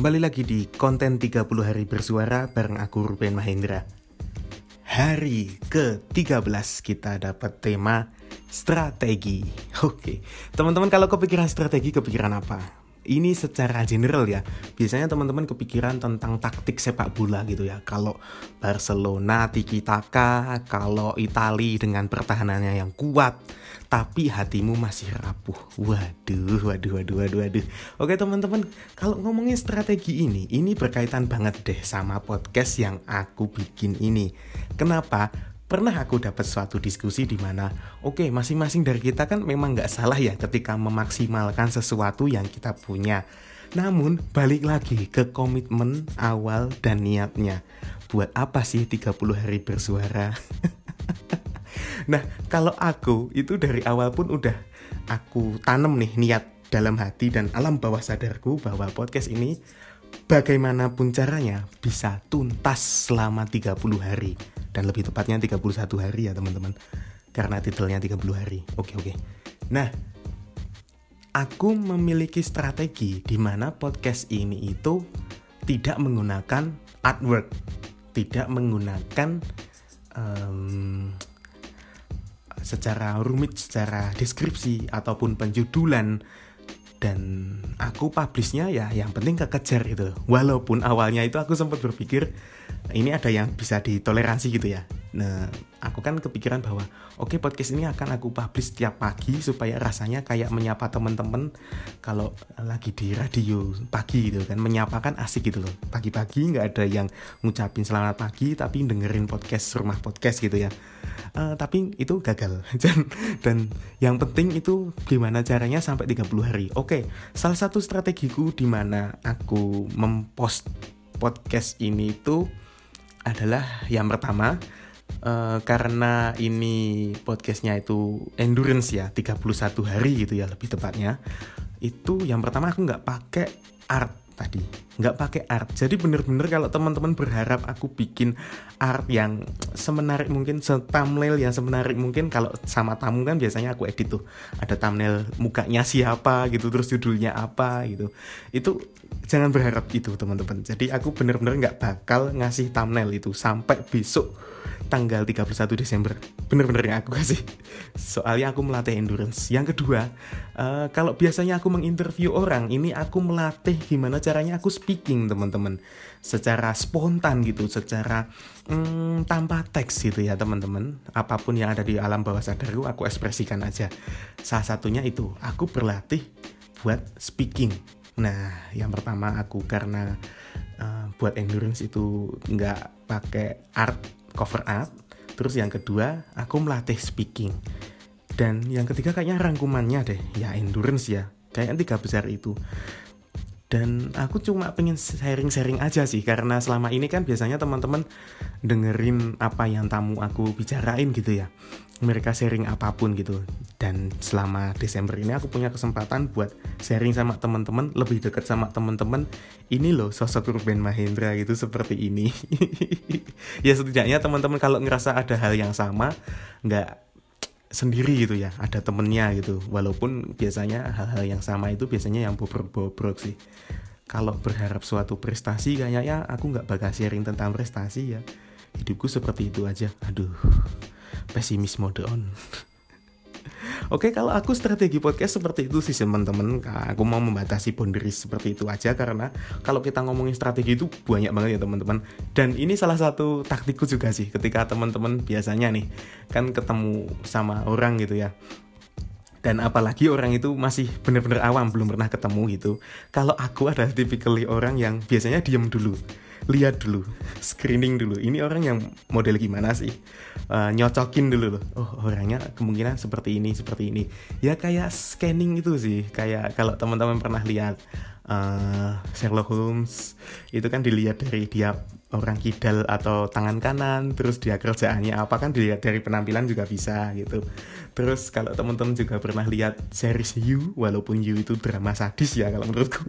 Kembali lagi di konten 30 hari bersuara bareng aku Ruben Mahendra. Hari ke-13 kita dapat tema strategi. Oke, teman-teman kalau kepikiran strategi kepikiran apa? Ini secara general ya. Biasanya teman-teman kepikiran tentang taktik sepak bola gitu ya. Kalau Barcelona tiki taka kalau Itali dengan pertahanannya yang kuat tapi hatimu masih rapuh. Waduh waduh waduh waduh waduh. Oke teman-teman kalau ngomongin strategi ini ini berkaitan banget deh sama podcast yang aku bikin ini. Kenapa pernah aku dapat suatu diskusi di mana oke okay, masing-masing dari kita kan memang nggak salah ya ketika memaksimalkan sesuatu yang kita punya. Namun balik lagi ke komitmen awal dan niatnya. Buat apa sih 30 hari bersuara? Nah kalau aku itu dari awal pun udah aku tanam nih niat dalam hati dan alam bawah sadarku bahwa podcast ini bagaimanapun caranya bisa tuntas selama 30 hari dan lebih tepatnya 31 hari ya teman-teman. Karena titelnya 30 hari. Oke oke. Nah aku memiliki strategi di mana podcast ini itu tidak menggunakan artwork. Tidak menggunakan um, secara rumit secara deskripsi ataupun penjudulan dan aku publishnya ya yang penting kekejar itu walaupun awalnya itu aku sempat berpikir ini ada yang bisa ditoleransi gitu ya nah aku kan kepikiran bahwa oke okay, podcast ini akan aku publish setiap pagi supaya rasanya kayak menyapa teman-teman kalau lagi di radio pagi gitu kan menyapa kan asik gitu loh. Pagi-pagi nggak ada yang ngucapin selamat pagi tapi dengerin podcast rumah podcast gitu ya. Uh, tapi itu gagal. Dan dan yang penting itu gimana caranya sampai 30 hari. Oke okay, salah satu strategiku di mana aku mempost podcast ini itu adalah yang pertama uh, karena ini podcastnya itu endurance ya 31 hari gitu ya lebih tepatnya. Itu yang pertama aku nggak pakai art tadi nggak pakai art. Jadi bener-bener kalau teman-teman berharap aku bikin art yang semenarik mungkin thumbnail yang semenarik mungkin kalau sama tamu kan biasanya aku edit tuh. Ada thumbnail mukanya siapa gitu terus judulnya apa gitu. Itu jangan berharap itu teman-teman. Jadi aku bener-bener nggak bakal ngasih thumbnail itu sampai besok tanggal 31 Desember. Bener-bener yang aku kasih soalnya aku melatih endurance. Yang kedua uh, kalau biasanya aku menginterview orang ini aku melatih gimana caranya aku speaking teman-teman. Secara spontan gitu secara hmm, tanpa teks gitu ya teman-teman. Apa pun yang ada di alam bawah sadarku aku ekspresikan aja. Salah satunya itu aku berlatih buat speaking. Nah yang pertama aku karena uh, buat endurance itu nggak pakai art cover up. Terus yang kedua aku melatih speaking. Dan yang ketiga kayaknya rangkumannya deh ya endurance ya. Kayaknya tiga besar itu. Dan aku cuma pengen sharing-sharing aja sih karena selama ini kan biasanya teman-teman dengerin apa yang tamu aku bicarain gitu ya mereka sharing apa pun gitu. Dan selama Desember ini aku punya kesempatan buat sharing sama teman-teman lebih dekat sama teman-teman. Ini loh sosok Ruben Mahendra gitu seperti ini. Ya setidaknya teman-teman kalau ngerasa ada hal yang sama nggak sendiri gitu ya ada temennya gitu. Walaupun biasanya hal-hal yang sama itu biasanya yang bobrok-bobrok sih. Kalau berharap suatu prestasi kayaknya aku nggak bakal sharing tentang prestasi ya. Hidupku seperti itu aja. Aduh pesimis mode on Oke, kalau aku strategi podcast seperti itu sih teman-teman. Aku mau membatasi boundaries seperti itu aja karena kalau kita ngomongin strategi itu banyak banget ya teman-teman. Dan ini salah satu taktikku juga sih ketika teman-teman biasanya nih kan ketemu sama orang gitu ya dan apalagi orang itu masih bener-bener awam belum pernah ketemu gitu kalau aku adalah tipikal orang yang biasanya diem dulu lihat dulu screening dulu. Ini orang yang model gimana sih? Uh, nyocokin dulu loh. Oh orangnya kemungkinan seperti ini seperti ini. Ya kayak scanning itu sih. Kayak kalau teman-teman pernah lihat uh, Sherlock Holmes itu kan dilihat dari dia orang kidal atau tangan kanan terus dia kerjaannya apa kan dilihat dari penampilan juga bisa gitu. Terus kalau teman-teman juga pernah lihat series You walaupun You itu drama sadis ya kalau menurutku.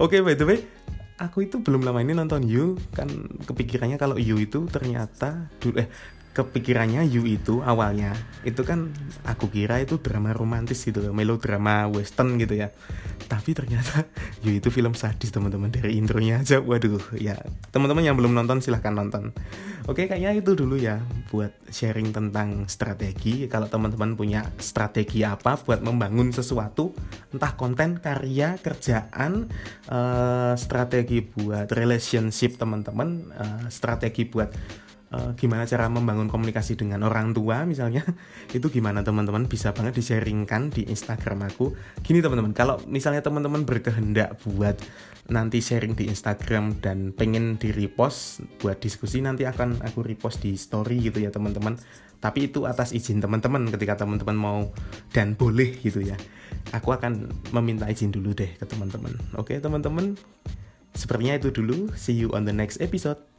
Oke okay, by the way aku itu belum lama ini nonton You kan kepikirannya kalau You itu ternyata dulu eh kepikirannya You itu awalnya itu kan aku kira itu drama romantis gitu melodrama western gitu ya. Tapi ternyata You itu film sadis teman-teman dari intronya aja. Waduh ya teman-teman yang belum nonton silahkan nonton. Oke kayaknya itu dulu ya buat sharing tentang strategi. Kalau teman-teman punya strategi apa buat membangun sesuatu entah konten karya kerjaan uh, strategi buat relationship teman-teman uh, strategi buat uh, gimana cara membangun komunikasi dengan orang tua misalnya. Itu gimana teman-teman bisa banget di-sharingkan di Instagram aku. Gini teman-teman kalau misalnya teman-teman berkehendak buat nanti sharing di Instagram dan pengen di repost buat diskusi nanti akan aku repost di story gitu ya teman-teman. Tapi itu atas izin teman-teman ketika teman-teman mau dan boleh gitu ya. Aku akan meminta izin dulu deh ke teman-teman. Oke teman-teman sepertinya itu dulu. See you on the next episode